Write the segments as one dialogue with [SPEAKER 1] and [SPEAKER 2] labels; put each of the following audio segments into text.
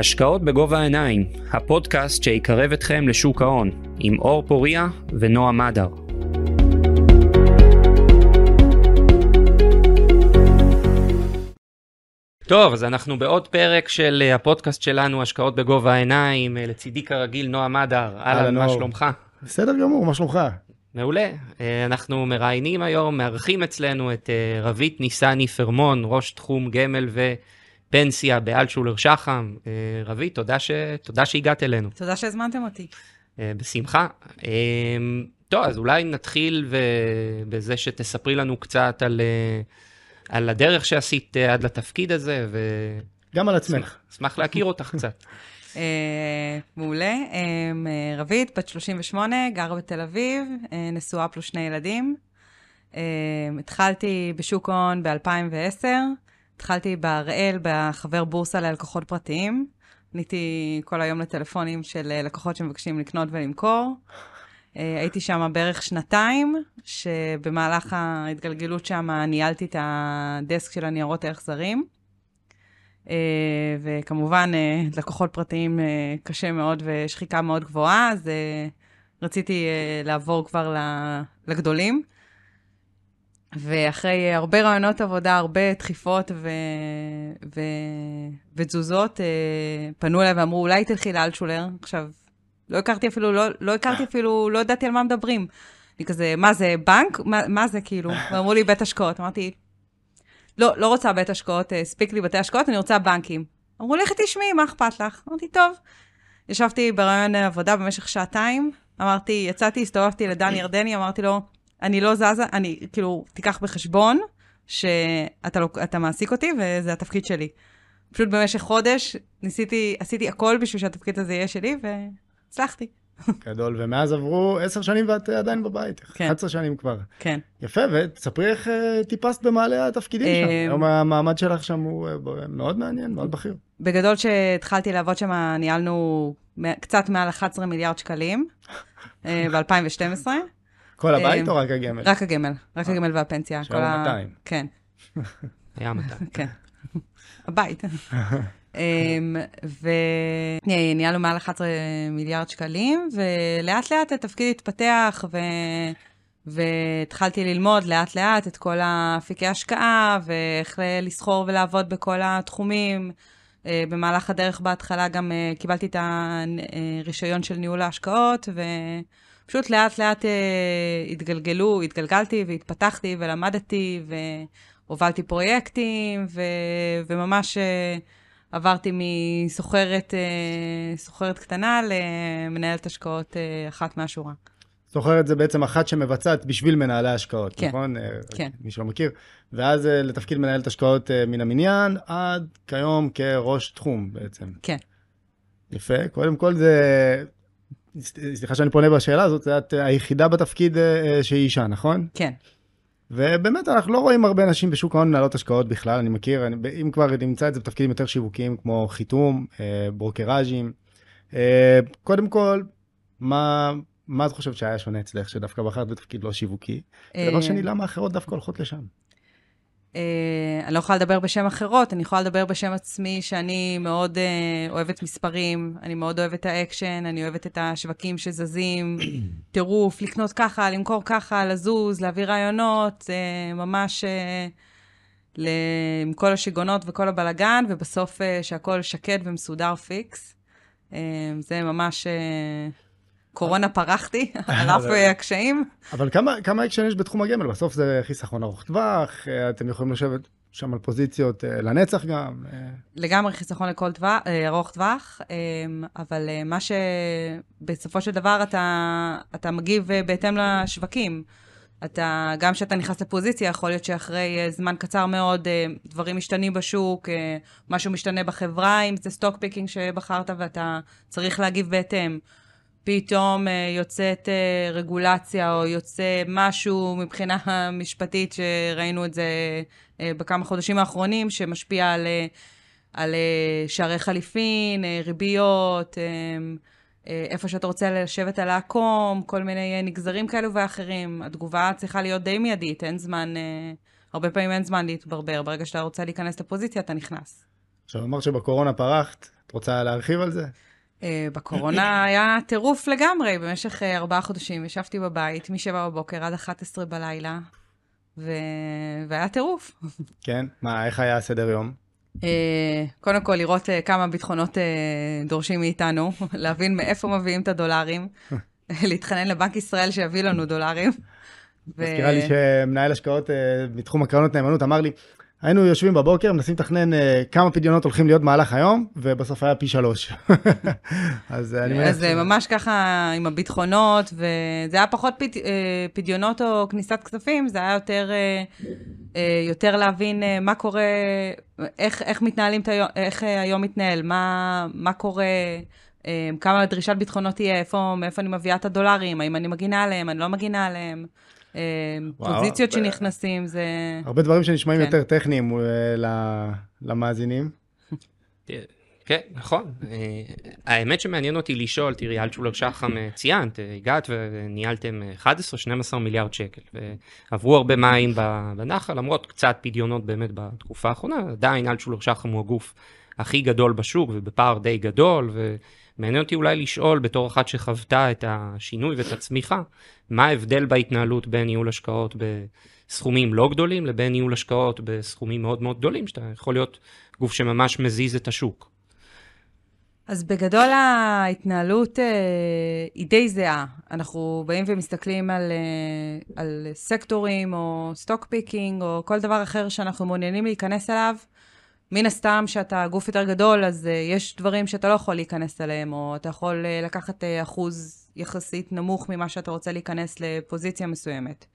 [SPEAKER 1] השקעות בגובה העיניים, הפודקאסט שיקרב אתכם לשוק ההון, עם אור פוריה ונועה מדר. טוב, אז אנחנו בעוד פרק של אה, הפודקאסט שלנו, השקעות בגובה העיניים, אה, לצידי כרגיל נועה מדר. אהלן, מה. שלומך?
[SPEAKER 2] בסדר גמור, מה שלומך?
[SPEAKER 1] מעולה. אה, אנחנו מראיינים היום, מארחים אצלנו את רבית ניסני פרמון, ראש תחום גמל ופנסיה באלטשולר שחם. אה, רבית, תודה, ש... תודה שהגעת אלינו.
[SPEAKER 3] תודה שהזמנתם אותי.
[SPEAKER 1] אה, בשמחה. אה, טוב, אז אולי נתחיל ו... בזה שתספרי לנו קצת על, על הדרך שעשית עד לתפקיד הזה,
[SPEAKER 2] גם על עצמך.
[SPEAKER 1] ואשמח להכיר אותך קצת.
[SPEAKER 3] אה, מעולה. אה, רבית, בת 38, גרה בתל אביב, אה, נשואה פלוס שני ילדים. אה, התחלתי בשוק ההון ב-2010, התחלתי בהראל, בחבר בורסה ללקוחות פרטיים. עניתי כל היום לטלפונים של אה, לקוחות שמבקשים לקנות ולמכור. אה, הייתי שם בערך שנתיים, שבמהלך ההתגלגלות שם ניהלתי את הדסק של הניירות ערך זרים. אה, וכמובן, לקוחות פרטיים קשה מאוד ושחיקה מאוד גבוהה, אז רציתי לעבור כבר לגדולים. ואחרי הרבה רעיונות עבודה, הרבה דחיפות ו... ו... ותזוזות, אה, פנו אליי ואמרו, אולי תלכי לאלטשולר. עכשיו, לא הכרתי אפילו, לא, לא הכרתי אפילו, לא ידעתי על מה מדברים. אני כזה, מה זה, בנק? מה, מה זה כאילו? ואמרו לי, בית השקעות. אמרתי, לא, לא רוצה בית השקעות, אה, הספיק לי בתי השקעות, אני רוצה בנקים. אמרו, לכי תשמעי, מה אכפת לך? אמרתי, טוב. ישבתי ברעיון עבודה במשך שעתיים, אמרתי, יצאתי, הסתובבתי לדן ירדני, אמרתי לו, אני לא זזה, אני, כאילו, תיקח בחשבון שאתה לא, מעסיק אותי וזה התפקיד שלי. פשוט במשך חודש ניסיתי, עשיתי הכל בשביל שהתפקיד הזה יהיה שלי, והצלחתי.
[SPEAKER 2] גדול, ומאז עברו עשר שנים ואת עדיין בבית.
[SPEAKER 3] כן.
[SPEAKER 2] 11 שנים כבר.
[SPEAKER 3] כן.
[SPEAKER 2] יפה, ותספרי איך אה, טיפסת במעלה התפקידים שם.
[SPEAKER 3] אה,
[SPEAKER 2] היום המעמד שלך שם הוא אה, מאוד מעניין, מאוד בכיר.
[SPEAKER 3] בגדול, כשהתחלתי לעבוד שם, ניהלנו קצת מעל 11 מיליארד שקלים ב-2012.
[SPEAKER 2] כל
[SPEAKER 3] אה,
[SPEAKER 2] הבית או רק הגמל?
[SPEAKER 3] רק הגמל, רק הגמל והפנסיה.
[SPEAKER 2] שהיום
[SPEAKER 3] כל ה-
[SPEAKER 2] 200.
[SPEAKER 3] כן,
[SPEAKER 1] היה מתי.
[SPEAKER 3] כן. הבית. אמ, וניהלנו מעל 11 מיליארד שקלים, ולאט לאט התפקיד התפתח, ו... והתחלתי ללמוד לאט לאט את כל האפיקי השקעה, ואיך לסחור ולעבוד בכל התחומים. אה, במהלך הדרך בהתחלה גם אה, קיבלתי את הרישיון של ניהול ההשקעות, ופשוט לאט לאט אה, התגלגלו, התגלגלתי והתפתחתי ולמדתי, והובלתי פרויקטים, ו... וממש אה, עברתי מסוחרת אה, סוחרת קטנה למנהלת השקעות אה, אחת מהשורה.
[SPEAKER 2] זוכרת זה בעצם אחת שמבצעת בשביל מנהלי השקעות,
[SPEAKER 3] כן.
[SPEAKER 2] נכון? אה,
[SPEAKER 3] כן.
[SPEAKER 2] מי שלא מכיר. ואז אה, לתפקיד מנהלת השקעות אה, מן המניין, עד כיום כראש תחום בעצם.
[SPEAKER 3] כן.
[SPEAKER 2] יפה, קודם כל זה, סליחה שאני פונה בשאלה הזאת, את היחידה בתפקיד אה, אה, שהיא אישה, נכון?
[SPEAKER 3] כן.
[SPEAKER 2] ובאמת אנחנו לא רואים הרבה נשים בשוק ההון מנהלות השקעות בכלל, אני מכיר, אני, אם כבר נמצא את זה בתפקידים יותר שיווקיים כמו חיתום, אה, ברוקראז'ים. אה, קודם כל, מה, מה את חושבת שהיה שונה אצלך שדווקא בחרת בתפקיד לא שיווקי? דבר
[SPEAKER 3] אה,
[SPEAKER 2] שני, למה אחרות דווקא הולכות לשם?
[SPEAKER 3] אה, אני לא יכולה לדבר בשם אחרות, אני יכולה לדבר בשם עצמי, שאני מאוד אה, אוהבת מספרים, אני מאוד אוהבת את האקשן, אני אוהבת את השווקים שזזים, טירוף, לקנות ככה, למכור ככה, לזוז, להביא רעיונות, אה, ממש עם כל השיגעונות וכל הבלגן, ובסוף שהכל שקט ומסודר פיקס. זה ממש... קורונה פרחתי, על אף אה, הקשיים.
[SPEAKER 2] אבל כמה, כמה אקשן יש בתחום הגמל? בסוף זה חיסכון ארוך טווח, אה, אתם יכולים לשבת שם על פוזיציות אה, לנצח גם.
[SPEAKER 3] לגמרי חיסכון לכל טווח, ארוך טווח, אבל מה שבסופו של דבר אתה, אתה מגיב בהתאם לשווקים. אתה, גם כשאתה נכנס לפוזיציה, יכול להיות שאחרי זמן קצר מאוד דברים משתנים בשוק, משהו משתנה בחברה, אם זה stock picking שבחרת ואתה צריך להגיב בהתאם. פתאום אה, יוצאת אה, רגולציה או יוצא משהו מבחינה משפטית, שראינו את זה אה, בכמה חודשים האחרונים, שמשפיע על, על שערי חליפין, ריביות, איפה שאתה רוצה לשבת על העקום, כל מיני נגזרים כאלו ואחרים. התגובה צריכה להיות די מיידית, אין זמן, הרבה פעמים אין זמן להתברבר. ברגע שאתה רוצה להיכנס לפוזיציה, אתה נכנס.
[SPEAKER 2] עכשיו, אמרת שבקורונה פרחת, את רוצה להרחיב על זה?
[SPEAKER 3] אה, בקורונה היה טירוף לגמרי, במשך אה, ארבעה חודשים ישבתי בבית מ-7 בבוקר עד 11 בלילה, ו... והיה טירוף.
[SPEAKER 2] כן? מה, איך היה הסדר יום?
[SPEAKER 3] אה, קודם כל, לראות כמה ביטחונות דורשים מאיתנו, להבין מאיפה מביאים את הדולרים, להתחנן לבנק ישראל שיביא לנו דולרים.
[SPEAKER 2] מזכירה לי שמנהל השקעות מתחום הקרנות נאמנות אמר לי, היינו יושבים בבוקר, מנסים לתכנן uh, כמה פדיונות הולכים להיות במהלך היום, ובסוף היה פי שלוש.
[SPEAKER 3] אז אני מניח... אז זה ממש ככה עם הביטחונות, וזה היה פחות פד... פדיונות או כניסת כספים, זה היה יותר, יותר להבין מה קורה, איך, איך מתנהלים את היום, איך היום מתנהל, מה, מה קורה, כמה דרישת ביטחונות תהיה, איפה, מאיפה אני מביאה את הדולרים, האם אני מגינה עליהם, אני לא מגינה עליהם. אמ, פוזיציות שנכנסים, זה...
[SPEAKER 2] הרבה דברים שנשמעים כן. יותר טכניים אה, למאזינים.
[SPEAKER 1] כן, נכון. אה, האמת שמעניין אותי לשאול, תראי, אלטשולר שחם אה, ציינת, הגעת וניהלתם 11-12 מיליארד שקל, ועברו הרבה מים בנחל, למרות קצת פדיונות באמת בתקופה האחרונה, עדיין אלטשולר שחם הוא הגוף הכי גדול בשוק ובפער די גדול, ומעניין אותי אולי לשאול, בתור אחת שחוותה את השינוי ואת הצמיחה, מה ההבדל בהתנהלות בין ניהול השקעות בסכומים לא גדולים לבין ניהול השקעות בסכומים מאוד מאוד גדולים, שאתה יכול להיות גוף שממש מזיז את השוק.
[SPEAKER 3] אז בגדול ההתנהלות אה, היא די זהה. אנחנו באים ומסתכלים על, אה, על סקטורים או stock picking או כל דבר אחר שאנחנו מעוניינים להיכנס אליו. מן הסתם, שאתה גוף יותר גדול, אז אה, יש דברים שאתה לא יכול להיכנס אליהם, או אתה יכול אה, לקחת אה, אחוז יחסית נמוך ממה שאתה רוצה להיכנס לפוזיציה מסוימת.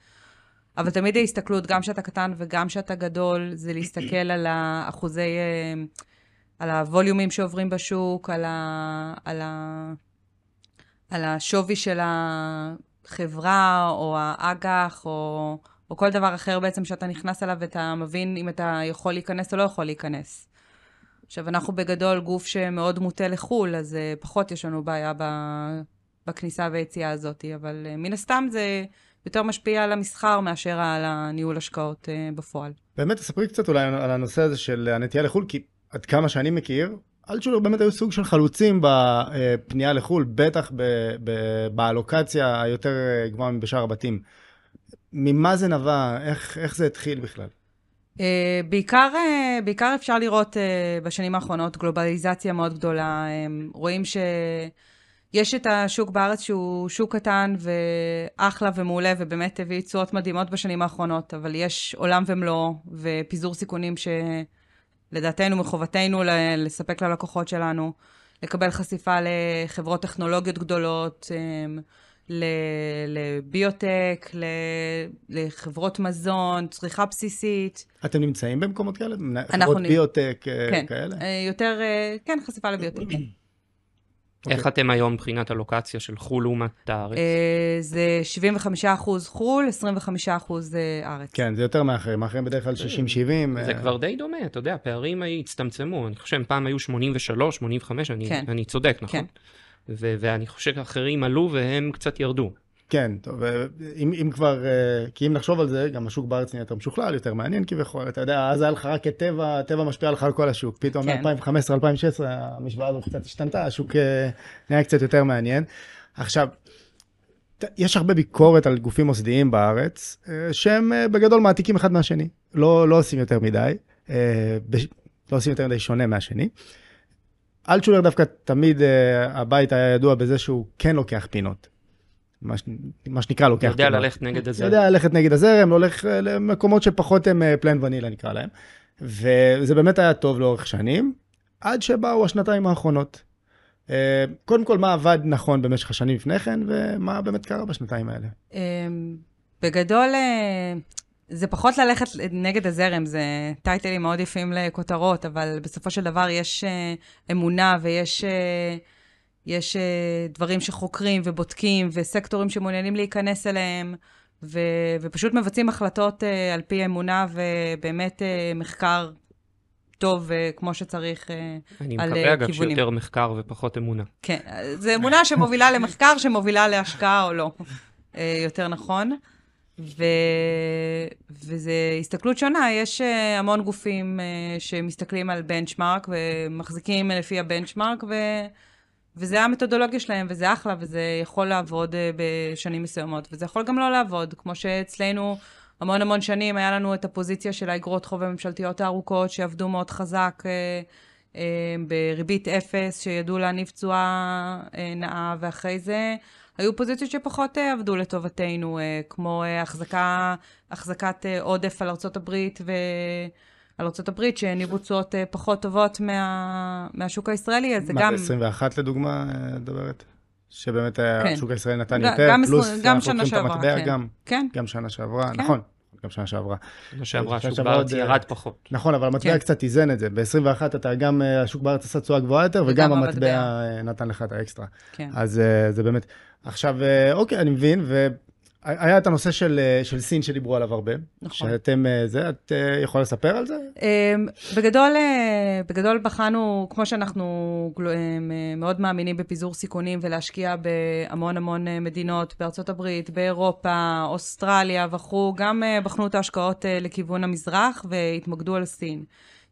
[SPEAKER 3] אבל תמיד ההסתכלות, גם שאתה קטן וגם שאתה גדול, זה להסתכל על האחוזי, על הווליומים שעוברים בשוק, על, ה, על, ה, על השווי של החברה, או האג"ח, או... או כל דבר אחר בעצם שאתה נכנס אליו ואתה מבין אם אתה יכול להיכנס או לא יכול להיכנס. עכשיו, אנחנו בגדול גוף שמאוד מוטה לחו"ל, אז uh, פחות יש לנו בעיה ב... בכניסה והיציאה הזאת, אבל uh, מן הסתם זה יותר משפיע על המסחר מאשר על הניהול השקעות uh, בפועל.
[SPEAKER 2] באמת, תספרי קצת אולי על הנושא הזה של הנטייה לחו"ל, כי עד כמה שאני מכיר, אלטשולר באמת היו סוג של חלוצים בפנייה לחו"ל, בטח ב... ב... באלוקציה היותר גבוהה מבשאר הבתים. ממה זה נבע? איך, איך זה התחיל בכלל?
[SPEAKER 3] Uh, בעיקר, uh, בעיקר אפשר לראות uh, בשנים האחרונות גלובליזציה מאוד גדולה. Um, רואים שיש את השוק בארץ שהוא שוק קטן ואחלה ומעולה, ובאמת הביא תשואות מדהימות בשנים האחרונות, אבל יש עולם ומלואו ופיזור סיכונים שלדעתנו מחובתנו לספק ללקוחות שלנו, לקבל חשיפה לחברות טכנולוגיות גדולות. Um, לביוטק, לחברות מזון, צריכה בסיסית.
[SPEAKER 2] אתם נמצאים במקומות כאלה? חברות. ביוטק אה,
[SPEAKER 3] כן,
[SPEAKER 2] כאלה?
[SPEAKER 3] אה, יותר, אה, כן, חשיפה לביוטק.
[SPEAKER 1] איך okay. אתם היום מבחינת הלוקציה של חו"ל לעומת הארץ?
[SPEAKER 3] זה 75% חו"ל, 25% ארץ.
[SPEAKER 2] כן, זה יותר מאחרים, מאחרים בדרך כלל 60-70.
[SPEAKER 1] זה כבר די דומה, אתה יודע, הפערים הצטמצמו, אני חושב פעם היו 83, 85, אני, כן. אני צודק, נכון? כן. ו- ואני חושב שאחרים עלו והם קצת ירדו.
[SPEAKER 2] כן, טוב, אם, אם כבר, אה, כי אם נחשוב על זה, גם השוק בארץ נהיה יותר משוכלל, יותר מעניין כביכול, אתה יודע, אז היה לך רק את טבע, טבע משפיע לך על כל השוק, פתאום כן. מ-2015-2016 המשוואה הזאת קצת השתנתה, השוק אה, נהיה קצת יותר מעניין. עכשיו, יש הרבה ביקורת על גופים מוסדיים בארץ, אה, שהם בגדול מעתיקים אחד מהשני, לא, לא עושים יותר מדי, לא עושים יותר מדי שונה מהשני. אלטשולר דווקא תמיד uh, הבית היה ידוע בזה שהוא כן לוקח פינות. מה, מה שנקרא לוקח
[SPEAKER 1] פינות. יודע ללכת נגד הזרם.
[SPEAKER 2] יודע ללכת נגד הזרם, הולך אה, למקומות שפחות הם פלן אה, ונילה נקרא להם. וזה באמת היה טוב לאורך שנים, עד שבאו השנתיים האחרונות. Uh, קודם כל, מה עבד נכון במשך השנים לפני כן, ומה באמת קרה בשנתיים האלה? Um,
[SPEAKER 3] בגדול, זה פחות ללכת נגד הזרם, זה טייטלים מאוד יפים לכותרות, אבל בסופו של דבר יש uh, אמונה ויש uh, יש, uh, דברים שחוקרים ובודקים וסקטורים שמעוניינים להיכנס אליהם, ו, ופשוט מבצעים החלטות uh, על פי אמונה ובאמת uh, מחקר טוב uh, כמו שצריך uh, על כיוונים.
[SPEAKER 1] אני מקווה אגב שיותר מחקר ופחות אמונה.
[SPEAKER 3] כן, זו אמונה שמובילה למחקר שמובילה להשקעה או לא, uh, יותר נכון. ו... וזו הסתכלות שונה, יש אה, המון גופים אה, שמסתכלים על בנצ'מארק ומחזיקים לפי הבנצ'מארק, ו... וזה המתודולוגיה שלהם, וזה אחלה, וזה יכול לעבוד אה, בשנים מסוימות, וזה יכול גם לא לעבוד, כמו שאצלנו המון המון שנים היה לנו את הפוזיציה של האגרות חוב הממשלתיות הארוכות, שעבדו מאוד חזק בריבית אפס, שידעו להניב תשואה אה, נאה, ואחרי זה היו פוזיציות שפחות אה, עבדו לטובתנו, אה, כמו אה, החזקה, החזקת עודף על ארה"ב ו... על ארה"ב, שהניבו תשואות אה, פחות טובות מה, מהשוק הישראלי, אז זה
[SPEAKER 2] מה,
[SPEAKER 3] גם...
[SPEAKER 2] ב-21 לדוגמה, מדברת? שבאמת
[SPEAKER 3] כן.
[SPEAKER 2] השוק הישראלי נתן
[SPEAKER 3] ג-
[SPEAKER 2] יותר,
[SPEAKER 3] גם
[SPEAKER 2] פלוס
[SPEAKER 3] גם
[SPEAKER 2] אנחנו לוקחים את המטבע
[SPEAKER 3] כן.
[SPEAKER 2] גם,
[SPEAKER 3] כן,
[SPEAKER 2] גם שנה שעברה,
[SPEAKER 3] כן.
[SPEAKER 2] נכון, גם שנה שעברה.
[SPEAKER 1] שנה שעברה, השוק בארץ
[SPEAKER 2] עוד,
[SPEAKER 1] ירד
[SPEAKER 2] אה,
[SPEAKER 1] פחות.
[SPEAKER 2] נכון, אבל המטבע
[SPEAKER 3] כן.
[SPEAKER 2] קצת איזן את זה. ב-21 אתה גם, אה, השוק בארץ עשה תשואה גבוהה יותר, וגם המטבע. אה, נתן לך את האקסטרה.
[SPEAKER 3] כן.
[SPEAKER 2] אז אה, זה באמת... עכשיו, אה, אוקיי, אני מבין, והיה את הנושא של, אה, של סין שדיברו עליו הרבה.
[SPEAKER 3] נכון.
[SPEAKER 2] שאתם, אה, זה, את אה, יכולה לספר על זה?
[SPEAKER 3] אמ, בגדול, בגדול בחנו, כמו שאנחנו מאוד מאמינים בפיזור סיכונים ולהשקיע בהמון המון מדינות, בארצות הברית, באירופה, אוסטרליה וכו', גם בחנו את ההשקעות לכיוון המזרח והתמקדו על סין.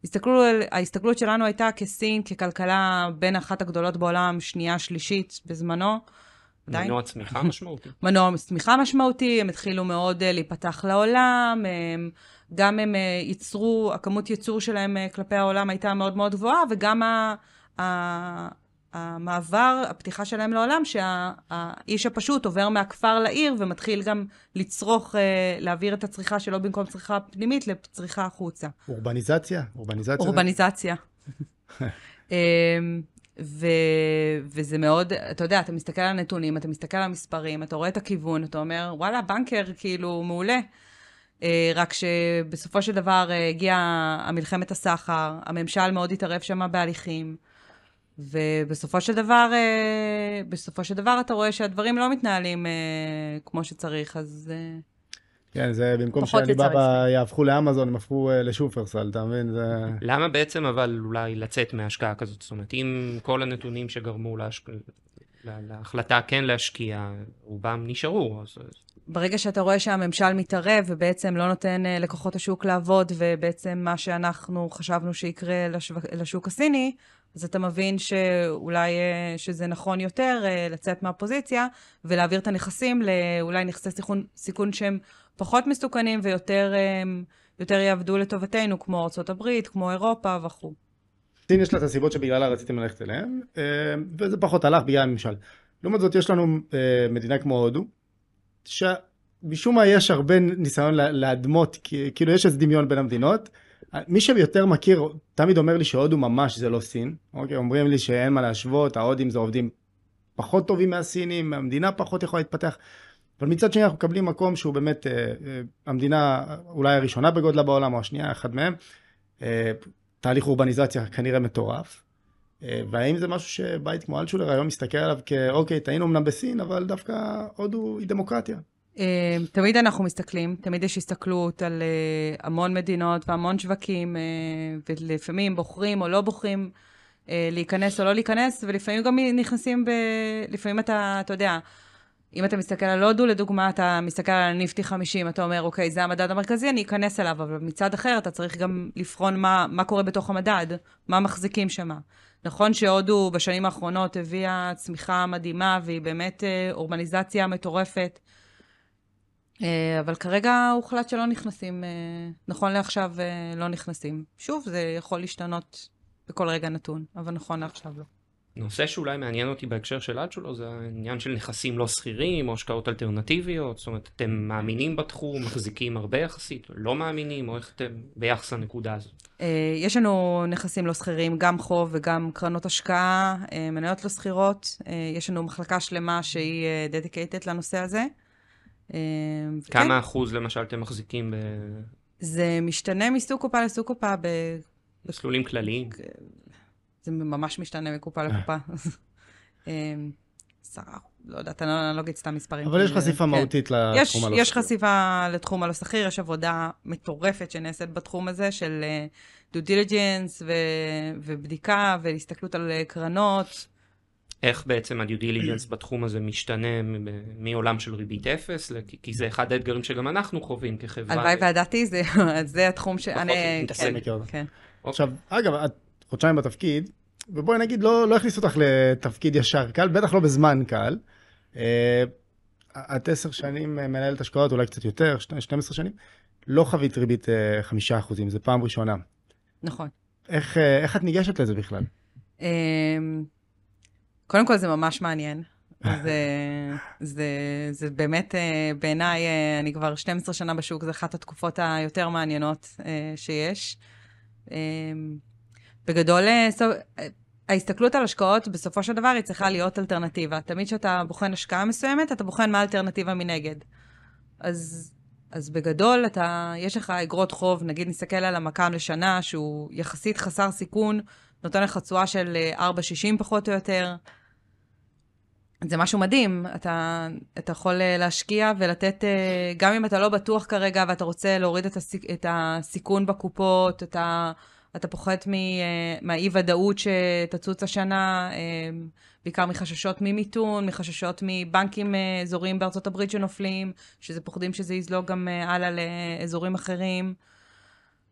[SPEAKER 3] הסתכלו על, ההסתכלות שלנו הייתה כסין, ככלכלה בין אחת הגדולות בעולם, שנייה, שלישית בזמנו. עדיין.
[SPEAKER 1] מנוע צמיחה משמעותי.
[SPEAKER 3] מנוע צמיחה משמעותי, הם התחילו מאוד uh, להיפתח לעולם, הם, גם הם uh, ייצרו, הכמות ייצור שלהם uh, כלפי העולם הייתה מאוד מאוד גבוהה, וגם ה, ה, המעבר, הפתיחה שלהם לעולם, שהאיש הפשוט עובר מהכפר לעיר ומתחיל גם לצרוך, uh, להעביר את הצריכה שלו במקום צריכה פנימית לצריכה החוצה.
[SPEAKER 2] אורבניזציה? אורבניזציה?
[SPEAKER 3] אורבניזציה. ו, וזה מאוד, אתה יודע, אתה מסתכל על הנתונים, אתה מסתכל על המספרים, אתה רואה את הכיוון, אתה אומר, וואלה, בנקר כאילו מעולה. אה, רק שבסופו של דבר אה, הגיעה המלחמת הסחר, הממשל מאוד התערב שם בהליכים, ובסופו של דבר, אה, בסופו של דבר אתה רואה שהדברים לא מתנהלים אה, כמו שצריך, אז...
[SPEAKER 2] כן, זה במקום שעליבאבא יהפכו לאמזון, הם הפכו אה, לשופרסל, אתה מבין? זה...
[SPEAKER 1] למה בעצם אבל אולי לצאת מהשקעה כזאת? זאת אומרת, אם כל הנתונים שגרמו להשק... לה- להחלטה כן להשקיע, רובם נשארו, אז
[SPEAKER 3] ברגע שאתה רואה שהממשל מתערב ובעצם לא נותן אה, לכוחות השוק לעבוד, ובעצם מה שאנחנו חשבנו שיקרה לשו... לשוק הסיני, אז אתה מבין שאולי אה, שזה נכון יותר אה, לצאת מהפוזיציה ולהעביר את הנכסים לאולי נכסי סיכון, סיכון שהם פחות מסוכנים ויותר אה, יותר יעבדו לטובתנו, כמו ארה"ב, כמו אירופה וכו'.
[SPEAKER 2] סין יש לה את הסיבות שבגללה רציתם ללכת אליהם, אה, וזה פחות הלך בגלל הממשל. לעומת זאת, יש לנו מדינה כמו הודו, שמשום מה יש הרבה ניסיון לה- להדמות, כאילו יש איזה דמיון בין המדינות. מי שיותר מכיר, תמיד אומר לי שהודו ממש זה לא סין. אוקיי, אומרים לי שאין מה להשוות, ההודים זה עובדים פחות טובים מהסינים, המדינה פחות יכולה להתפתח. אבל מצד שני אנחנו מקבלים מקום שהוא באמת אה, אה, המדינה אולי הראשונה בגודלה בעולם, או השנייה, אחד מהם. אה, תהליך אורבניזציה כנראה מטורף. אה, והאם זה משהו שבית כמו אלטשולר היום מסתכל עליו כאוקיי, טעינו אמנם בסין, אבל דווקא הודו היא דמוקרטיה.
[SPEAKER 3] אה, תמיד אנחנו מסתכלים, תמיד יש הסתכלות על אה, המון מדינות והמון שווקים, אה, ולפעמים בוחרים או לא בוחרים להיכנס או לא להיכנס, ולפעמים גם נכנסים ב... לפעמים אתה, אתה יודע, אם אתה מסתכל על הודו, לדוגמה, אתה מסתכל על הניפטי 50, אתה אומר, אוקיי, זה המדד המרכזי, אני אכנס אליו, אבל מצד אחר, אתה צריך גם לבחון מה, מה קורה בתוך המדד, מה מחזיקים שם. נכון שהודו בשנים האחרונות הביאה צמיחה מדהימה, והיא באמת אורבניזציה מטורפת, אבל כרגע הוחלט שלא נכנסים, אה, נכון לעכשיו אה, לא נכנסים. שוב, זה יכול להשתנות בכל רגע נתון, אבל נכון לעכשיו לא.
[SPEAKER 1] נושא שאולי מעניין אותי בהקשר של אלטשולר זה העניין של נכסים לא שכירים או השקעות אלטרנטיביות, זאת אומרת, אתם מאמינים בתחום, מחזיקים הרבה יחסית, לא מאמינים, או איך אתם ביחס לנקודה הזאת?
[SPEAKER 3] אה, יש לנו נכסים לא שכירים, גם חוב וגם קרנות השקעה, אה, מניות לא שכירות. אה, יש לנו מחלקה שלמה שהיא דדיקייטד לנושא הזה. אה, וכן,
[SPEAKER 1] כמה אחוז למשל אתם מחזיקים
[SPEAKER 3] זה משתנה מסוג קופה לסוג קופה, ב...
[SPEAKER 1] במסלולים כלליים?
[SPEAKER 3] זה ממש משתנה מקופה לקופה. אה, עשרה, לא יודעת, אני לא- אני לא אגיד סתם מספרים.
[SPEAKER 2] אבל יש חשיפה
[SPEAKER 3] כן.
[SPEAKER 2] מהותית לתחום
[SPEAKER 3] יש,
[SPEAKER 2] הלא
[SPEAKER 3] יש
[SPEAKER 2] סחיר.
[SPEAKER 3] חשיפה לתחום הלא שכיר, יש עבודה מטורפת שנעשית בתחום הזה של דו דיליג'נס ובדיקה והסתכלות על אה, קרנות.
[SPEAKER 1] איך בעצם ה-due diligence בתחום הזה משתנה מ- מעולם של ריבית אפס, כי- כי זה אחד האתגרים שגם אנחנו חווים כחברה.
[SPEAKER 3] הלוואי וידעתי, זה, זה התחום שאני... כן,
[SPEAKER 2] אותו.
[SPEAKER 3] כן.
[SPEAKER 2] עכשיו, אגב, את חודשיים בתפקיד, ובואי נגיד, לא, לא הכניסו אותך לתפקיד ישר קל, בטח לא בזמן קל. אה, את עשר שנים מנהלת השקעות, אולי קצת יותר, שני- 12 שנים, לא חווית ריבית אה, חמישה אחוזים, זה פעם ראשונה.
[SPEAKER 3] נכון.
[SPEAKER 2] איך, אה, איך את ניגשת לזה בכלל?
[SPEAKER 3] קודם כל, זה ממש מעניין. זה, זה, זה באמת, אה, בעיניי, אה, אני כבר 12 שנה בשוק, זו אחת התקופות היותר מעניינות אה, שיש. בגדול, ההסתכלות על השקעות, בסופו של דבר, היא צריכה להיות אלטרנטיבה. תמיד כשאתה בוחן השקעה מסוימת, אתה בוחן מה האלטרנטיבה מנגד. אז, אז בגדול, אתה, יש לך אגרות חוב, נגיד נסתכל על המקם לשנה, שהוא יחסית חסר סיכון, נותן לך תשואה של אה, 4.60 פחות או יותר. זה משהו מדהים, אתה, אתה יכול אה, להשקיע ולתת, אה, גם אם אתה לא בטוח כרגע ואתה רוצה להוריד את, הסיק, את הסיכון בקופות, אתה, אתה אה, מהאי-ודאות שתצוץ השנה, אה, בעיקר מחששות ממיתון, מחששות מבנקים אה, אזוריים בארצות הברית שנופלים, שזה פוחדים שזה יזלוג גם אה, הלאה לאזורים אחרים.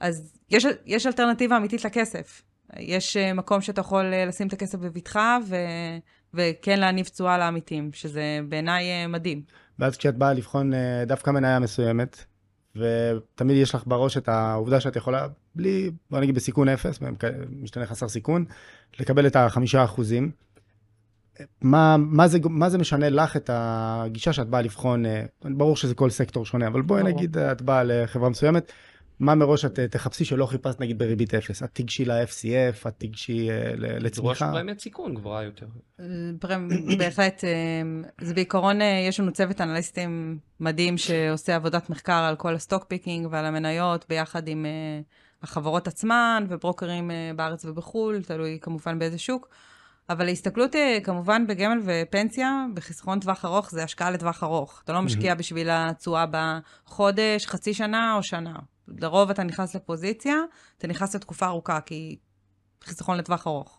[SPEAKER 3] אז יש, יש אלטרנטיבה אמיתית לכסף. יש אה, מקום שאתה יכול אה, לשים את הכסף בבטחה ו, וכן להניב תשואה לעמיתים, שזה בעיניי אה, מדהים.
[SPEAKER 2] ואז כשאת באה לבחון דווקא מניה מסוימת, ותמיד יש לך בראש את העובדה שאת יכולה, בלי, בוא נגיד בסיכון אפס, משתנה חסר סיכון, לקבל את החמישה אחוזים. מה, מה, זה, מה זה משנה לך את הגישה שאת באה לבחון, ברור שזה כל סקטור שונה, אבל בואי
[SPEAKER 3] ברור.
[SPEAKER 2] נגיד את באה לחברה מסוימת, מה מראש את אה, תחפשי שלא חיפשת נגיד בריבית אפס? את תיגשי ל-FCF, את תיגשי אה, לצמיחה?
[SPEAKER 1] פרמיית סיכון גבוהה יותר.
[SPEAKER 3] פרמ- בהחלט, אה, זה בעיקרון, אה, יש לנו צוות אנליסטים מדהים שעושה עבודת מחקר על כל ה stock picking ועל המניות, ביחד עם אה, החברות עצמן וברוקרים אה, בארץ ובחו"ל, תלוי כמובן באיזה שוק. אבל ההסתכלות אה, כמובן בגמל ופנסיה, בחיסכון טווח ארוך, זה השקעה לטווח ארוך. אתה לא משקיע בשביל התשואה בחודש, חצי שנה או שנה. לרוב אתה נכנס לפוזיציה, אתה נכנס לתקופה ארוכה, כי חיסכון לטווח ארוך.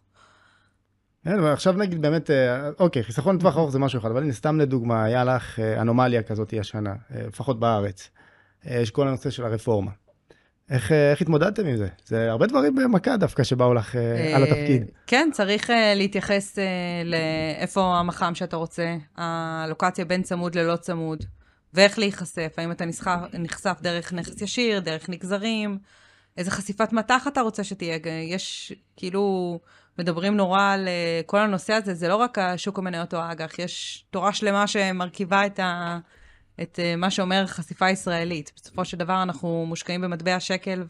[SPEAKER 2] כן, אבל עכשיו נגיד באמת, אה, אוקיי, חיסכון לטווח ארוך זה משהו אחד, אבל הנה סתם לדוגמה, היה לך אה, אנומליה כזאת השנה, אה, לפחות בארץ. יש כל הנושא של הרפורמה. איך, איך התמודדתם עם זה? זה הרבה דברים במכה דווקא שבאו לך אה, על התפקיד.
[SPEAKER 3] כן, צריך אה, להתייחס אה, לאיפה המח"מ שאתה רוצה, הלוקציה בין צמוד ללא צמוד, ואיך להיחשף, האם אתה נחשף, נחשף דרך נכס ישיר, דרך נגזרים, איזה חשיפת מטח אתה רוצה שתהיה. יש, כאילו, מדברים נורא על אה, כל הנושא הזה, זה לא רק השוק המניות או האג"ח, יש תורה שלמה שמרכיבה את ה... את אה, מה שאומר חשיפה ישראלית. בסופו של דבר אנחנו מושקעים במטבע שקל,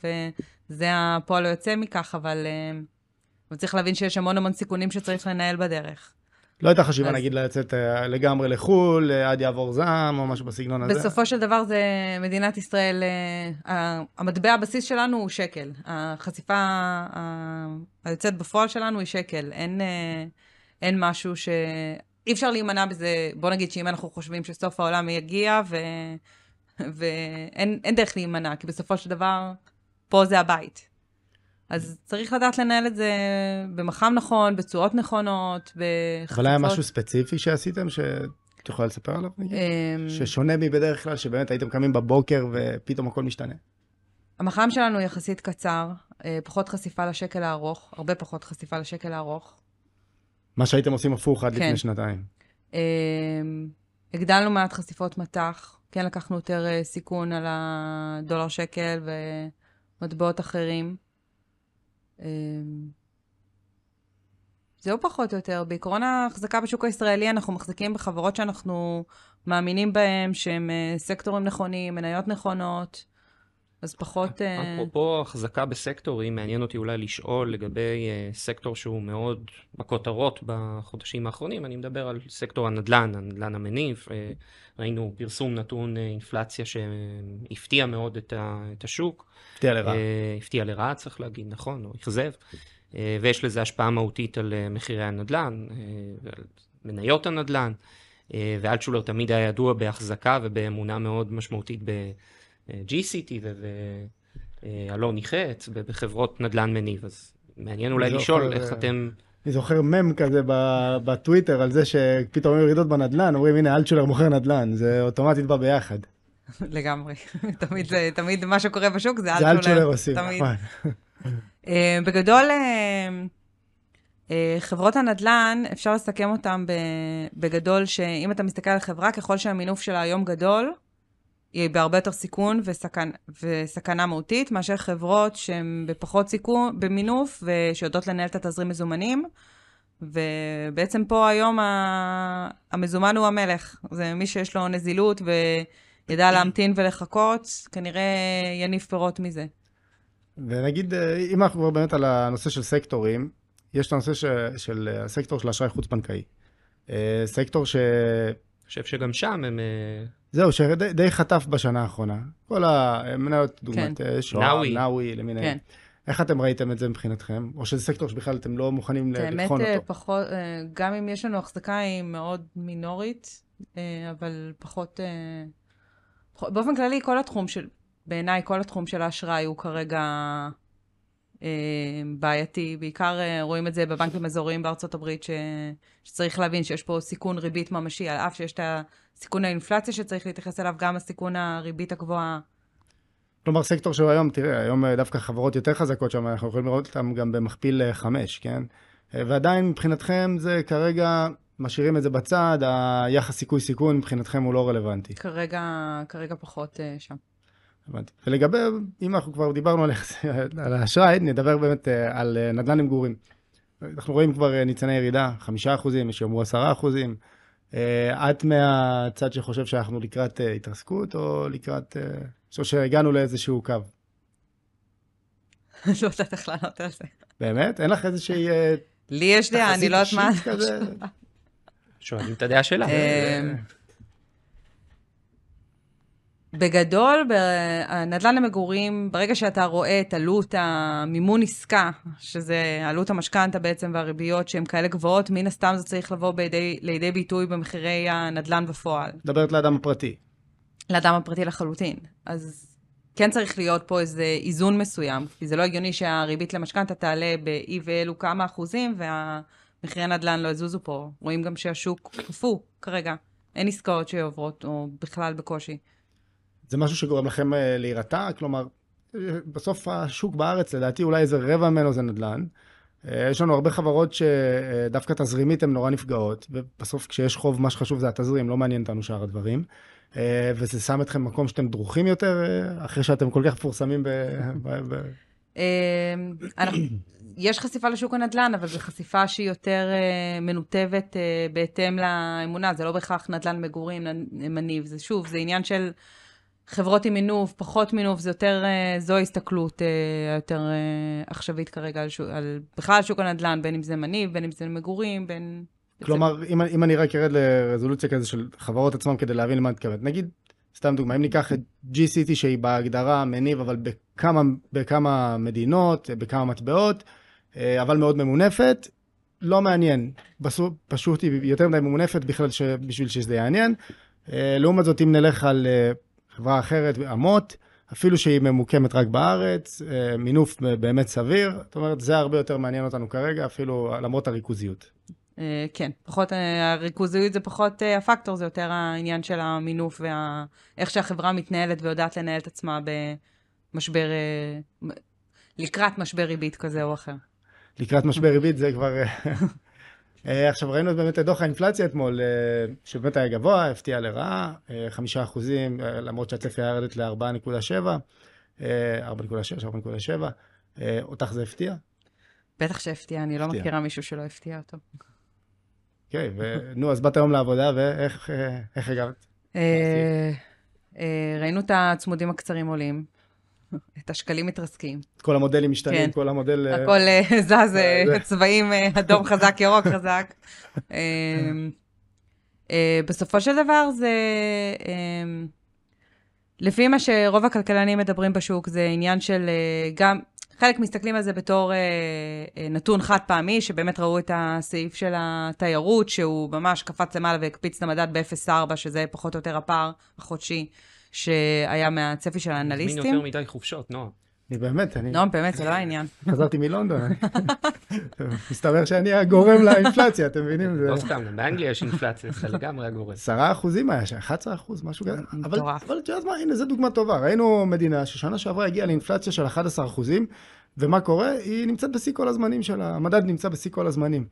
[SPEAKER 3] וזה הפועל היוצא מכך, אבל אה, אבל צריך להבין שיש המון המון סיכונים שצריך לנהל בדרך.
[SPEAKER 2] לא הייתה חשיבה
[SPEAKER 3] אז-
[SPEAKER 2] נגיד לצאת אה, לגמרי לחו"ל, אה, עד יעבור זעם, או משהו בסגנון הזה?
[SPEAKER 3] בסופו של דבר זה מדינת ישראל, אה, המטבע הבסיס שלנו הוא שקל. החשיפה היוצאת בפועל שלנו היא שקל. אין, אין משהו ש... אי אפשר להימנע בזה, בוא נגיד שאם אנחנו חושבים שסוף העולם יגיע, ו... ואין אין דרך להימנע, כי בסופו של דבר, פה זה הבית. אז צריך לדעת לנהל את זה במח"מ נכון, בתשואות נכונות, בחציצות.
[SPEAKER 2] אבל היה משהו ספציפי שעשיתם שאת יכולה לספר עליו?
[SPEAKER 3] אמ,
[SPEAKER 2] ששונה מבדרך כלל, שבאמת הייתם קמים בבוקר ופתאום הכל משתנה.
[SPEAKER 3] המח"מ שלנו יחסית קצר, אה, פחות חשיפה לשקל הארוך, הרבה פחות חשיפה לשקל הארוך.
[SPEAKER 2] מה שהייתם עושים הפוך עד
[SPEAKER 3] כן.
[SPEAKER 2] לפני שנתיים.
[SPEAKER 3] אה, הגדלנו מעט חשיפות מטח, כן לקחנו יותר אה, סיכון על הדולר שקל ומטבעות אחרים. אה, זהו פחות או יותר. בעקרון ההחזקה בשוק הישראלי, אנחנו מחזיקים בחברות שאנחנו מאמינים בהן, שהן אה, סקטורים נכונים, מניות נכונות, אז פחות... אה,
[SPEAKER 1] אפרופו החזקה בסקטורים, מעניין אותי אולי לשאול לגבי אה, סקטור שהוא מאוד בכותרות בחודשים האחרונים, אני מדבר על סקטור הנדל"ן, הנדל"ן המניב. אה, ראינו פרסום נתון אינפלציה שהפתיע מאוד את ה- את השוק.
[SPEAKER 2] הפתיע לרעה.
[SPEAKER 1] הפתיע לרעה, צריך להגיד, נכון, או אכזב. ויש לזה השפעה מהותית על מחירי הנדל"ן, ועל מניות הנדל"ן. ואלטשולר תמיד היה ידוע בהחזקה ובאמונה מאוד משמעותית ב-GCT ובאלון ניחץ, בחברות נדל"ן מניב. אז מעניין אולי לשאול
[SPEAKER 2] אה,
[SPEAKER 1] איך אתם
[SPEAKER 2] אני זוכר מם כזה ב- בטוויטר על זה שפתאום היו ירידות בנדל"ן, אומרים הנה אלטשולר מוכר נדל"ן, זה אוטומטית בא ביחד.
[SPEAKER 3] לגמרי. תמיד זה, תמיד מה שקורה בשוק זה
[SPEAKER 2] זה
[SPEAKER 3] אלטשולר.
[SPEAKER 2] עושים,
[SPEAKER 3] תמיד.
[SPEAKER 2] נכון.
[SPEAKER 3] אה, בגדול, אה, אה, חברות הנדל"ן, אפשר לסכם אותן ב- בגדול, שאם אתה מסתכל על חברה, ככל שהמינוף שלה היום גדול, היא בהרבה יותר סיכון וסכנ... וסכנה מהותית, מאשר חברות שהן בפחות סיכון, במינוף, ושיודעות לנהל את התזרים מזומנים. ובעצם פה היום ה... המזומן הוא המלך. זה מי שיש לו נזילות וידע להמתין ולחכות, כנראה יניב פירות מזה.
[SPEAKER 2] ונגיד, אה, אם אנחנו כבר באמת על הנושא של סקטורים, יש את הנושא ש- של הסקטור של אשראי חוץ-בנקאי. אה, סקטור ש...
[SPEAKER 1] אני חושב שגם שם הם...
[SPEAKER 2] זהו, שדי די חטף בשנה האחרונה. כל המניות, דוגמת
[SPEAKER 3] כן.
[SPEAKER 2] אה, שואה,
[SPEAKER 1] נאווי.
[SPEAKER 2] נאווי למיניהם.
[SPEAKER 3] כן.
[SPEAKER 2] איך אתם ראיתם את זה מבחינתכם? או שזה סקטור שבכלל אתם לא מוכנים
[SPEAKER 3] האמת,
[SPEAKER 2] לבחון
[SPEAKER 3] אה,
[SPEAKER 2] אותו?
[SPEAKER 3] פחות, אה, גם אם יש לנו החזקה היא מאוד מינורית, אבל פחות... באופן כללי, כל התחום של, בעיניי, כל התחום של האשראי הוא כרגע בעייתי. בעיקר אה, רואים את זה בבנקים אזוריים בארצות הברית, ש, שצריך להבין שיש פה סיכון ריבית ממשי, על אף שיש את הסיכון האינפלציה שצריך להתייחס אליו, גם הסיכון הריבית הגבוהה.
[SPEAKER 2] כלומר, סקטור שהוא היום, תראה, היום אה, דווקא חברות יותר חזקות שם, אנחנו יכולים לראות אותם גם במכפיל אה, חמש, כן? ועדיין מבחינתכם זה כרגע, משאירים את זה בצד, היחס סיכוי-סיכון מבחינתכם הוא לא רלוונטי.
[SPEAKER 3] כרגע, כרגע פחות שם.
[SPEAKER 2] הבנתי. ולגבי, אם אנחנו כבר דיברנו על, על האשראי, נדבר באמת אה, על אה, נדל"ן למגורים. אנחנו רואים כבר אה, ניצני ירידה, חמישה אחוזים, יש שיאמרו עשרה אחוזים. אה, את מהצד שחושב שאנחנו לקראת התרסקות, או לקראת, אה, או שהגענו לאיזשהו קו?
[SPEAKER 3] לא יודעת איך לענות על זה.
[SPEAKER 2] באמת? אין לך איזושהי
[SPEAKER 3] לי יש דעה, אני לא יודעת מה...
[SPEAKER 1] שואלים את הדעה שלה.
[SPEAKER 3] בגדול, בנדל"ן למגורים, ברגע שאתה רואה את עלות המימון עסקה, שזה עלות המשכנתה בעצם והריביות שהן כאלה גבוהות, מן הסתם זה צריך לבוא בידי, לידי ביטוי במחירי הנדל"ן בפועל.
[SPEAKER 2] מדברת לאדם הפרטי.
[SPEAKER 3] לאדם הפרטי לחלוטין. אז כן צריך להיות פה איזה איזון מסוים, כי זה לא הגיוני שהריבית למשכנתה תעלה באי ואלו כמה אחוזים, והמחירי הנדל"ן לא יזוזו פה. רואים גם שהשוק קפוא כרגע. אין עסקאות שעוברות, או בכלל בקושי.
[SPEAKER 2] זה משהו שגורם לכם אה, להירתע? כלומר, אה, בסוף השוק בארץ, לדעתי אולי איזה רבע ממנו זה נדל"ן. אה, יש לנו הרבה חברות שדווקא תזרימית הן נורא נפגעות, ובסוף כשיש חוב, מה שחשוב זה התזרים, לא מעניין אותנו שאר הדברים. אה, וזה שם אתכם במקום שאתם דרוכים יותר, אה, אחרי שאתם כל כך מפורסמים ב...
[SPEAKER 3] יש חשיפה לשוק הנדל"ן, אבל זו חשיפה שהיא יותר אה, מנותבת אה, בהתאם לאמונה, זה לא בהכרח נדל"ן מגורים מניב, זה שוב, זה עניין של חברות עם מינוף, פחות מינוף, זה יותר, אה, זו ההסתכלות אה, היותר אה, עכשווית כרגע על, שוק, על בכלל שוק הנדל"ן, בין אם זה מניב, בין אם זה מגורים, בין...
[SPEAKER 2] כלומר, אם, אם אני רק ארד לרזולוציה כזה של חברות עצמם כדי להבין למה את מתכוונת. נגיד, סתם דוגמא, אם ניקח את G-City שהיא בהגדרה מניב, אבל בכמה, בכמה מדינות, בכמה מטבעות, אבל מאוד ממונפת, לא מעניין. פשוט היא יותר מדי ממונפת בכלל ש... בשביל שזה יעניין. לעומת זאת, אם נלך על חברה אחרת, אמות, אפילו שהיא ממוקמת רק בארץ, אה, מינוף באמת סביר, זאת אומרת, זה הרבה יותר מעניין אותנו כרגע, אפילו למרות הריכוזיות.
[SPEAKER 3] אה, כן, פחות, אה, הריכוזיות זה פחות הפקטור, זה יותר העניין של המינוף ואיך שהחברה מתנהלת ויודעת לנהל את עצמה במשבר, לקראת משבר ריבית כזה או אחר.
[SPEAKER 2] לקראת משבר ריבית זה כבר... אה, עכשיו ראינו באמת את דוח האינפלציה אתמול, אה, שבאמת היה גבוה, הפתיע לרעה, אה, חמישה אחוזים, למרות שהצפי היה ירדת ל-4.7, 4.6, 4.7, אה, אותך זה הפתיע?
[SPEAKER 3] בטח שהפתיע, אני לא. מכירה מישהו שלא הפתיע אותו.
[SPEAKER 2] אוקיי, ונו, אז באת היום לעבודה, ואיך אה,
[SPEAKER 3] ראינו את הצמודים הקצרים עולים, את השקלים מתרסקים,
[SPEAKER 2] כל המודלים משתנים,
[SPEAKER 3] כן.
[SPEAKER 2] כל המודל... אה,
[SPEAKER 3] הכל אה, זז, אה, צבעים אדום חזק, ירוק חזק. אה, בסופו של דבר זה, אה, לפי מה שרוב הכלכלנים מדברים בשוק, זה עניין של גם, חלק מסתכלים על זה בתור אה, אה, נתון חד פעמי, שבאמת ראו את הסעיף של התיירות, שהוא ממש קפץ למעלה והקפיץ את המדד ב-0.4, שזה פחות או יותר הפער החודשי שהיה מהצפי של
[SPEAKER 1] מזמין
[SPEAKER 3] האנליסטים.
[SPEAKER 1] יותר מדי חופשות, נועה.
[SPEAKER 2] אני באמת, אני
[SPEAKER 3] לא, באמת, זה לא העניין.
[SPEAKER 2] חזרתי מלונדון. מסתבר שאני הגורם לאינפלציה, אתם מבינים?
[SPEAKER 1] לא סתם, באנגליה יש אינפלציה, זה לגמרי הגורם.
[SPEAKER 2] 10 אחוזים היה שם, 11 אחוז, משהו כזה.
[SPEAKER 3] מטורף.
[SPEAKER 2] אבל את יודעת מה, הנה, זו דוגמה טובה. ראינו מדינה ששנה שעברה הגיעה לאינפלציה של 11 אחוזים, ומה קורה? היא נמצאת בשיא כל הזמנים שלה, המדד נמצא בשיא כל הזמנים.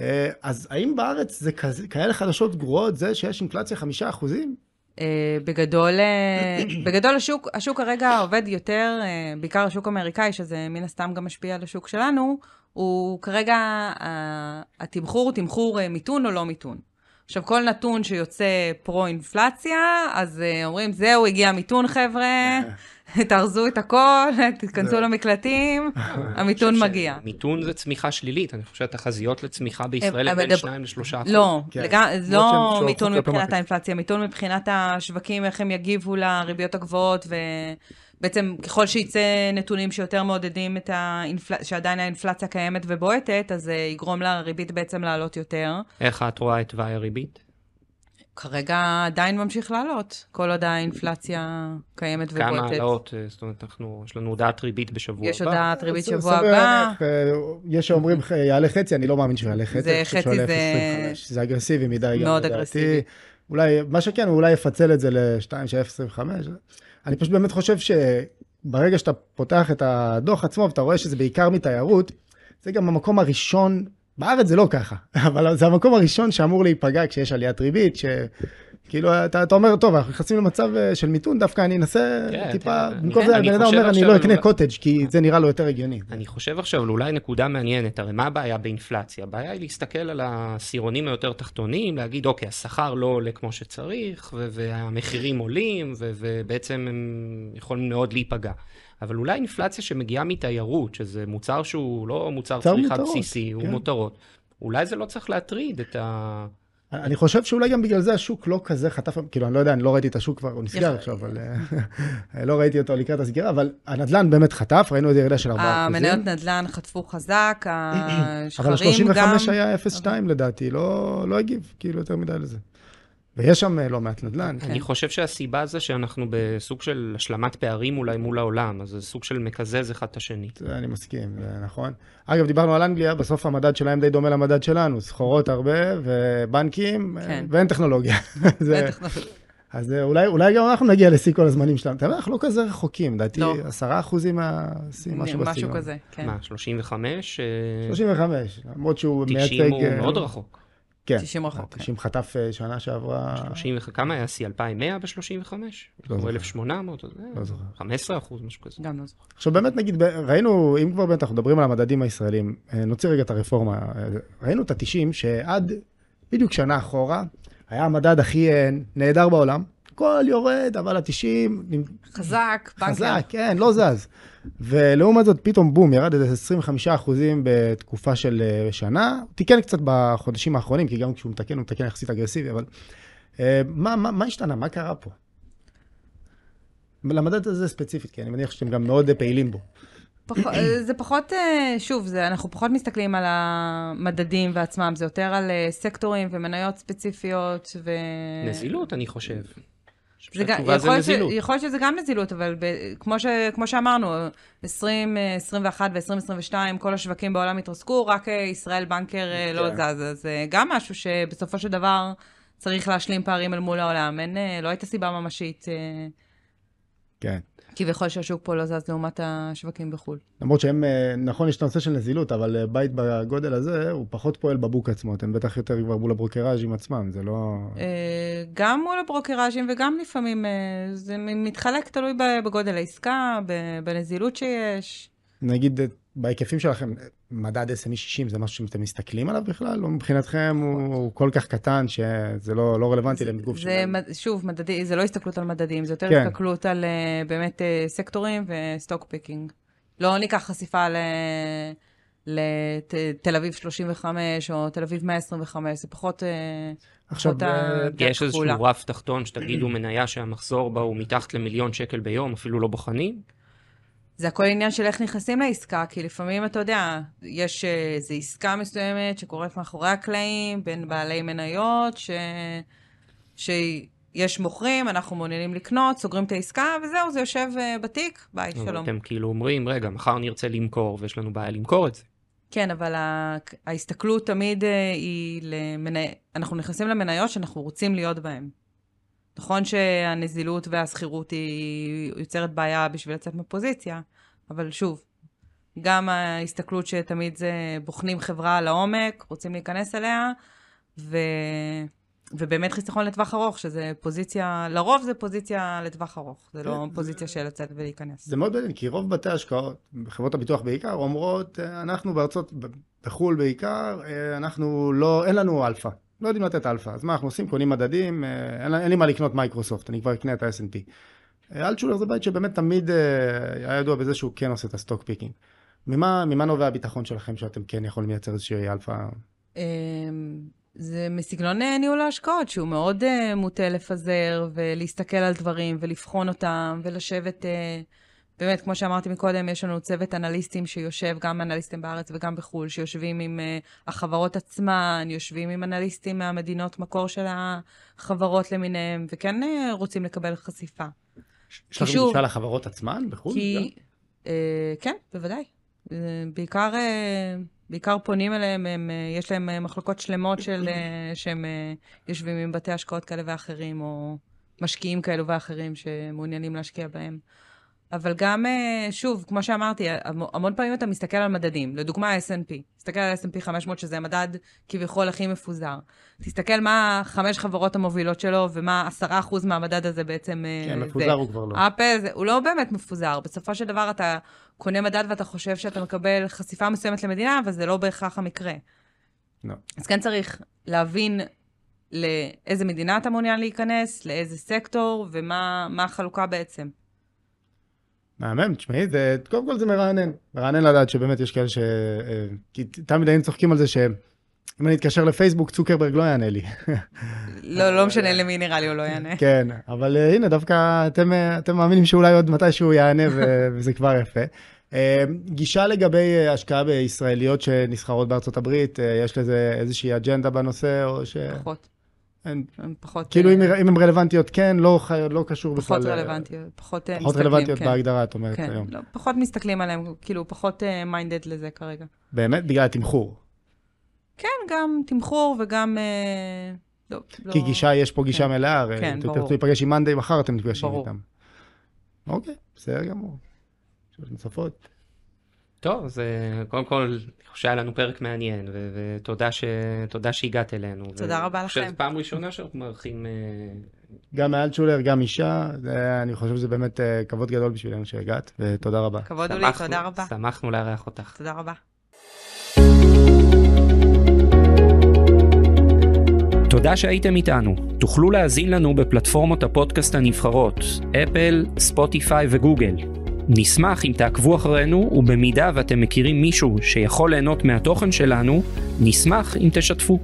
[SPEAKER 2] אה, אז האם בארץ זה כאלה חדשות גרועות, זה שיש אינפלציה 5 אחוזים?
[SPEAKER 3] אה, בגדול, אה, בגדול השוק, השוק כרגע עובד יותר, אה, בעיקר השוק האמריקאי, שזה מן הסתם גם משפיע על השוק שלנו, הוא כרגע, התמחור הוא תמחור מיתון או לא מיתון. עכשיו, כל נתון שיוצא פרו-אינפלציה, אז אומרים, זהו, הגיע מיתון, חבר'ה, תארזו את הכל, תתכנסו. למקלטים, המיתון מגיע.
[SPEAKER 1] מיתון זה צמיחה שלילית, אני חושב שהתחזיות לצמיחה בישראל הן בין
[SPEAKER 3] מדבר-
[SPEAKER 1] 2 ל-3
[SPEAKER 3] לא,
[SPEAKER 2] כן.
[SPEAKER 3] לא מיתון מבחינת. האינפלציה, מיתון מבחינת השווקים, איך הם יגיבו לריביות הגבוהות, ובעצם ככל שיצא נתונים שיותר מעודדים את האינפלציה, שעדיין האינפלציה קיימת ובועטת, אז זה יגרום לריבית בעצם לעלות יותר.
[SPEAKER 1] איך את רואה את תוואי הריבית?
[SPEAKER 3] כרגע עדיין ממשיך לעלות, כל עוד האינפלציה קיימת
[SPEAKER 1] כמה
[SPEAKER 3] ובועטת.
[SPEAKER 1] העלאות, אה, זאת אומרת, אנחנו, יש לנו הודעת ריבית בשבוע
[SPEAKER 3] יש
[SPEAKER 1] הבא.
[SPEAKER 3] הודעת ריבית
[SPEAKER 2] ס-
[SPEAKER 3] שבוע הבא.
[SPEAKER 2] אה, יש שאומרים אה, יעלה חצי, אני לא מאמין שהוא יעלה חצי.
[SPEAKER 3] זה חצי זה-
[SPEAKER 2] 0.25. זה אגרסיבי מדי. גם
[SPEAKER 3] מאוד. אגרסיבי.
[SPEAKER 2] אולי, מה שכן, הוא אולי יפצל את זה ל-2.25. אני פשוט באמת חושב שברגע שאתה פותח את הדוח עצמו ואתה רואה שזה בעיקר מתיירות, זה גם המקום הראשון, בארץ זה לא ככה, אבל זה המקום הראשון שאמור להיפגע כשיש עליית ריבית, שכאילו אתה, אתה אומר, טוב, אנחנו נכנסים למצב אה, של מיתון, דווקא אני אנסה
[SPEAKER 1] כן,
[SPEAKER 2] טיפה,
[SPEAKER 1] תראה,
[SPEAKER 2] במקום זה
[SPEAKER 1] אני
[SPEAKER 2] הבן אדם אומר, אני לא אקנה קוטג', כי זה נראה לו יותר הגיוני.
[SPEAKER 1] אני חושב עכשיו אולי נקודה מעניינת, הרי מה הבעיה באינפלציה? הבעיה היא להסתכל על העשירונים היותר תחתונים, להגיד, אוקיי, השכר לא עולה כמו שצריך, והמחירים עולים, ובעצם הם יכולים מאוד להיפגע. אבל אולי אינפלציה שמגיעה מתיירות, שזה מוצר שהוא לא מוצר צריכה בסיסי, הוא
[SPEAKER 2] כן.
[SPEAKER 1] מותרות. אולי זה לא צריך להטריד את ה...
[SPEAKER 2] אני חושב שאולי גם בגלל זה השוק לא כזה חטף, כאילו, אני לא יודע, אני לא ראיתי את השוק כבר, הוא נסגר עכשיו, אבל אה, לא ראיתי אותו לקראת הסגירה, אבל הנדל"ן באמת חטף, ראינו איזה ירידה של 4%.
[SPEAKER 3] המניות נדל"ן חטפו חזק,
[SPEAKER 2] אבל
[SPEAKER 3] השחרים גם.
[SPEAKER 2] ה-35 היה 0.2 לדעתי, לא לא הגיב, כאילו, יותר מדי לזה. ויש שם אה, לא מעט נדל"ן.
[SPEAKER 1] אני חושב שהסיבה זה שאנחנו בסוג של השלמת פערים אולי מול העולם, אז זה סוג של מקזז אחד את השני.
[SPEAKER 2] זה אני מסכים, זה נכון. אגב, דיברנו על אנגליה, בסוף המדד שלהם די דומה למדד שלנו, סחורות הרבה ובנקים, אה,
[SPEAKER 3] כן.
[SPEAKER 2] ואין טכנולוגיה. זה- אז אה, אולי, אולי גם אנחנו נגיע לשיא כל הזמנים שלנו. אתה יודע, אנחנו לא כזה רחוקים, לדעתי
[SPEAKER 3] לא.
[SPEAKER 2] עשרה אחוזים מהשיא, משהו בסגנון.
[SPEAKER 3] משהו כזה, כן.
[SPEAKER 1] מה, 35? אה,
[SPEAKER 2] 35, למרות שהוא
[SPEAKER 1] 90
[SPEAKER 2] מייצג...
[SPEAKER 1] הוא
[SPEAKER 2] אה,
[SPEAKER 1] מאוד רחוק.
[SPEAKER 2] כן,
[SPEAKER 3] 90 רחוק,
[SPEAKER 2] 90 חטף אה, שנה שעברה,
[SPEAKER 1] 30, וח- כמה היה השיא? 2,100 ב-35?
[SPEAKER 2] לא
[SPEAKER 1] או
[SPEAKER 2] זוכר.
[SPEAKER 1] 1,800? אז זה
[SPEAKER 2] לא זוכר.
[SPEAKER 1] 15 אחוז, משהו כזה.
[SPEAKER 3] גם לא זוכר.
[SPEAKER 2] עכשיו באמת נגיד, ב- ראינו, אם כבר באמת אנחנו מדברים על המדדים הישראלים, אה, נוציא רגע את הרפורמה, אה, ראינו את ה-90 שעד בדיוק שנה אחורה, היה המדד הכי נהדר בעולם, הכל יורד, אבל ה-90
[SPEAKER 3] חזק, בנקר.
[SPEAKER 2] חזק, כן, לא זז. ולעומת זאת, פתאום בום, ירד איזה 25 אחוזים בתקופה של אה, שנה. הוא תיקן קצת בחודשים האחרונים, כי גם כשהוא מתקן, הוא מתקן יחסית אגרסיבי, אבל אה, מה, מה, מה השתנה? מה קרה פה? למדד הזה ספציפית, כי אני מניח שאתם גם מאוד אה, פעילים בו.
[SPEAKER 3] פח- זה פחות, שוב, זה, אנחנו פחות מסתכלים על המדדים ועצמם, זה יותר על סקטורים ומניות ספציפיות, ו...
[SPEAKER 1] נזילות, אני חושב.
[SPEAKER 3] זה גם,
[SPEAKER 1] התשובה זה
[SPEAKER 3] ש. יכול להיות שזה גם נזילות, אבל ב, כמו, ש, כמו שאמרנו, 2021 ו-2022, כל השווקים בעולם התרסקו, רק אה, ישראל בנקר אה, לא
[SPEAKER 2] כן.
[SPEAKER 3] זז, אז זה גם משהו שבסופו של דבר צריך להשלים פערים אל מול העולם. אין, אה, לא הייתה סיבה ממשית, אה,
[SPEAKER 2] כן.
[SPEAKER 3] כביכול שהשוק פה לא זז לעומת השווקים בחו"ל.
[SPEAKER 2] למרות שהם, אה, נכון, יש את הנושא של נזילות, אבל אה, בית בגודל הזה, הוא פחות פועל בבוק עצמו. אתם בטח יותר כבר מול הברוקראז'ים עצמם, זה לא...
[SPEAKER 3] אה, גם מול הברוקראז'ים וגם לפעמים זה מתחלק, תלוי בגודל העסקה, בנזילות שיש.
[SPEAKER 2] נגיד, בהיקפים שלכם, מדד S&P 60 זה משהו שאתם מסתכלים עליו בכלל? או מבחינתכם הוא, הוא כל כך קטן שזה לא, לא רלוונטי לגוף
[SPEAKER 3] זה,
[SPEAKER 2] שלהם?
[SPEAKER 3] מד- שוב, מדדי, זה לא הסתכלות על מדדים, זה יותר
[SPEAKER 2] כן.
[SPEAKER 3] הסתכלות על אה, באמת אה, סקטורים ו stock picking. לא ניקח חשיפה לתל אביב 35 או תל אביב 125, זה פחות... אה,
[SPEAKER 2] עכשיו,
[SPEAKER 1] יש איזשהו. רף תחתון שתגידו מניה שהמחזור בה הוא מתחת למיליון שקל ביום, אפילו לא בוחנים?
[SPEAKER 3] זה הכל עניין של איך נכנסים לעסקה, כי לפעמים, אתה יודע, יש אה, איזו עסקה מסוימת שקורית מאחורי הקלעים בין בעלי מניות, ש... שהיא יש מוכרים, אנחנו מעוניינים לקנות, סוגרים את העסקה, וזהו, זה יושב אה, בתיק, ביי, שלום.
[SPEAKER 1] אתם כאילו אומרים, רגע, מחר נרצה למכור ויש לנו בעיה למכור את זה.
[SPEAKER 3] כן, אבל ההסתכלות תמיד אה, היא למני... אנחנו נכנסים למניות שאנחנו רוצים להיות בהן. נכון שהנזילות והשכירות היא יוצרת בעיה בשביל לצאת מפוזיציה, אבל שוב, גם ההסתכלות שתמיד זה בוחנים חברה לעומק, רוצים להיכנס אליה, ו... ובאמת חיסכון לטווח ארוך, שזה פוזיציה, לרוב זה פוזיציה לטווח ארוך, זה לא פוזיציה של לצאת ולהיכנס.
[SPEAKER 2] זה מאוד מעניין, כי רוב בתי ההשקעות, חברות הביטוח בעיקר, אומרות, אנחנו בארץ, בחו"ל בעיקר, אה, אנחנו לא, אין לנו אלפא. לא יודעים לתת אלפא. אז מה אנחנו עושים? קונים מדדים, אה, אין, אין לי מה לקנות מייקרוסופט, אני כבר אקנה את ה-S&P. אלטשולר זה בית שבאמת תמיד אה, היה ידוע בזה שהוא כן עושה את ה stock picking. ממה, ממה נובע הביטחון שלכם שאתם כן יכולים לייצר איזושהי אלפא?
[SPEAKER 3] אמ, זה מסגנון אה, ניהול ההשקעות, שהוא מאוד מוטה לפזר ולהסתכל על דברים ולבחון אותם ולשבת, uh, באמת, כמו שאמרתי מקודם, יש לנו צוות אנליסטים שיושב, גם אנליסטים בארץ וגם בחו"ל, שיושבים עם uh, החברות עצמן, יושבים עם אנליסטים מהמדינות מקור של החברות למיניהם, וכן uh, רוצים לקבל חשיפה.
[SPEAKER 2] יש לכם
[SPEAKER 3] שוב-
[SPEAKER 2] גישה לחברות עצמן בחו"ל?
[SPEAKER 3] כי, אה, כן, בוודאי. אה, בעיקר, אה, בעיקר פונים אליהם, הם, אה, יש להם אה, מחלקות שלמות של, אה, שהם אה, יושבים עם בתי השקעות כאלה ואחרים, או משקיעים כאלו ואחרים שמעוניינים להשקיע בהם. אבל גם, אה, שוב, כמו שאמרתי, המ- המון פעמים אתה מסתכל על מדדים. לדוגמה, ה-S&P. תסתכל על ה-S&P 500, שזה המדד כביכול הכי מפוזר. תסתכל מה חמש חברות המובילות שלו, ומה עשרה אחוז מהמדד הזה בעצם אה,
[SPEAKER 2] כן,
[SPEAKER 3] זה.
[SPEAKER 2] מפוזר הוא כבר לא.
[SPEAKER 3] אפל, זה, הוא לא באמת מפוזר. בסופו של דבר אתה קונה מדד ואתה חושב שאתה מקבל חשיפה מסוימת למדינה, אבל זה לא בהכרח המקרה.
[SPEAKER 2] לא.
[SPEAKER 3] אז כן צריך להבין לאיזה מדינה אתה מעוניין להיכנס, לאיזה סקטור, ומה מה החלוקה בעצם.
[SPEAKER 2] מהמם, תשמעי, זה, קודם כל זה מרענן. מרענן לדעת שבאמת יש כאלה ש... אה, כי תמיד היינו צוחקים על זה שאם אני אתקשר לפייסבוק, צוקרברג לא יענה לי.
[SPEAKER 3] לא, לא משנה למי נראה לי הוא לא יענה.
[SPEAKER 2] כן, אבל אה, הנה, דווקא אתם, אה, אתם מאמינים שאולי עוד מתישהו יענה, ו- וזה כבר יפה. גישה לגבי השקעה בישראליות שנסחרות בארצות הברית, יש לזה איזושהי אג'נדה בנושא, או ש...
[SPEAKER 3] פחות.
[SPEAKER 2] אין-
[SPEAKER 3] הם פחות...
[SPEAKER 2] כאילו
[SPEAKER 3] אה,
[SPEAKER 2] אם אם הן רלוונטיות כן, לא לא קשור בכלל.
[SPEAKER 3] פחות
[SPEAKER 2] אה,
[SPEAKER 3] רלוונטיות, פחות אה,
[SPEAKER 2] פחות
[SPEAKER 3] מסתכלים,
[SPEAKER 2] רלוונטיות
[SPEAKER 3] כן.
[SPEAKER 2] בהגדרה, את אומרת
[SPEAKER 3] כן,
[SPEAKER 2] היום.
[SPEAKER 3] לא, פחות מסתכלים עליהם, כאילו, פחות מיינדד לזה כרגע.
[SPEAKER 2] באמת? בגלל התמחור.
[SPEAKER 3] כן, גם תמחור וגם... אה, לא, לא...
[SPEAKER 2] כי גישה, יש פה גישה
[SPEAKER 3] כן.
[SPEAKER 2] מלאה, הרי
[SPEAKER 3] כן, ברור.
[SPEAKER 2] תרצו להיפגש עם מאנדיי, מחר אתם נפגשים. איתם. אוקיי, בסדר גמור. שאלות נוספות?
[SPEAKER 1] טוב, אז אה, קודם כל, אני חושב שהיה לנו פרק מעניין, ו- ותודה ש- תודה שהגעת אלינו.
[SPEAKER 3] תודה
[SPEAKER 1] ו-
[SPEAKER 3] רבה
[SPEAKER 1] אני חושב
[SPEAKER 3] לכם.
[SPEAKER 1] שזו פעם ראשונה שאנחנו מארחים... אה,
[SPEAKER 2] גם מאלטשולר, גם אישה, זה- אני חושב שזה באמת אה, כבוד גדול בשבילנו שהגעת, ותודה רבה.
[SPEAKER 3] כבוד הוא לי, תודה רבה.
[SPEAKER 1] שמחנו לארח אותך.
[SPEAKER 3] תודה רבה.
[SPEAKER 1] תודה שהייתם איתנו. תוכלו להאזין לנו בפלטפורמות הפודקאסט הנבחרות, אפל, ספוטיפיי וגוגל. נשמח אם תעקבו אחרינו, ובמידה ואתם מכירים מישהו שיכול ליהנות מהתוכן שלנו, נשמח אם תשתפו.